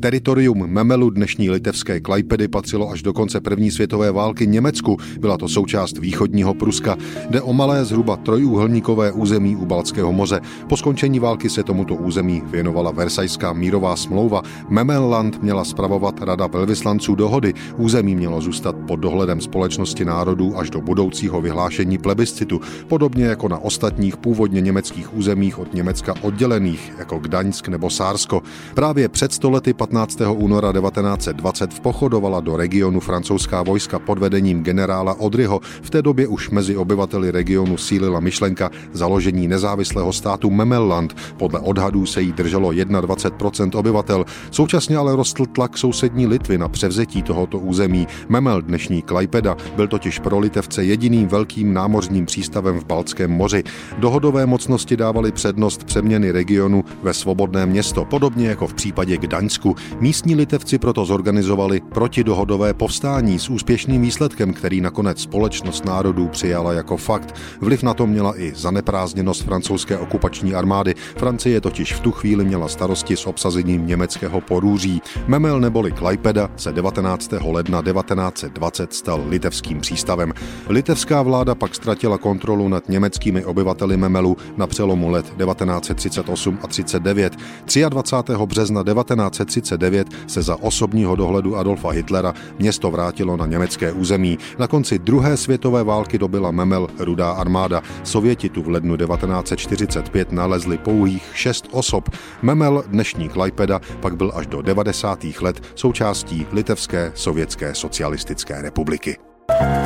Teritorium Memelu dnešní litevské Klajpedy patřilo až do konce první světové války Německu. Byla to součást východního Pruska. Jde o malé zhruba trojúhelníkové území u Balckého moře. Po skončení války se tomuto území věnovala Versajská mírová smlouva. Memelland měla spravovat Rada velvyslanců dohody. Území mělo zůstat pod dohledem společnosti národů až do budoucího vyhlášení plebiscitu, podobně jako na ostatních původně německých územích od Německa oddělených, jako Gdaňsk nebo Sársko. Právě před stolety 15. února 1920 vpochodovala do regionu francouzská vojska pod vedením generála Odryho. V té době už mezi obyvateli regionu sílila myšlenka založení nezávislého státu Memelland. Podle odhadů se jí drželo 21% obyvatel. Současně ale rostl tlak sousední Litvy na převzetí tohoto území. Memel, dnešní Klajpeda, byl totiž pro Litevce jediným velkým námořním přístavem v Baltském moři. Dohodové mocnosti dávaly přednost přeměny regionu ve svobodné město, podobně jako v případě Gdaňsku. Místní litevci proto zorganizovali protidohodové povstání s úspěšným výsledkem, který nakonec společnost národů přijala jako fakt. Vliv na to měla i zaneprázdněnost francouzské okupační armády. Francie totiž v tu chvíli měla starosti s obsazením německého porůří. Memel neboli Klajpeda se 19. ledna 1920 stal litevským přístavem. Litevská vláda pak ztratila kontrolu nad německými obyvateli Memelu na přelomu let 1938 a 39. 23. března 1939 se za osobního dohledu Adolfa Hitlera město vrátilo na německé území. Na konci druhé světové války dobila Memel rudá armáda. Sověti tu v lednu 1945 nalezli pouhých šest osob. Memel, dnešní Klajpeda, pak byl až do 90. let součástí Litevské sovětské socialistické republiky. thank you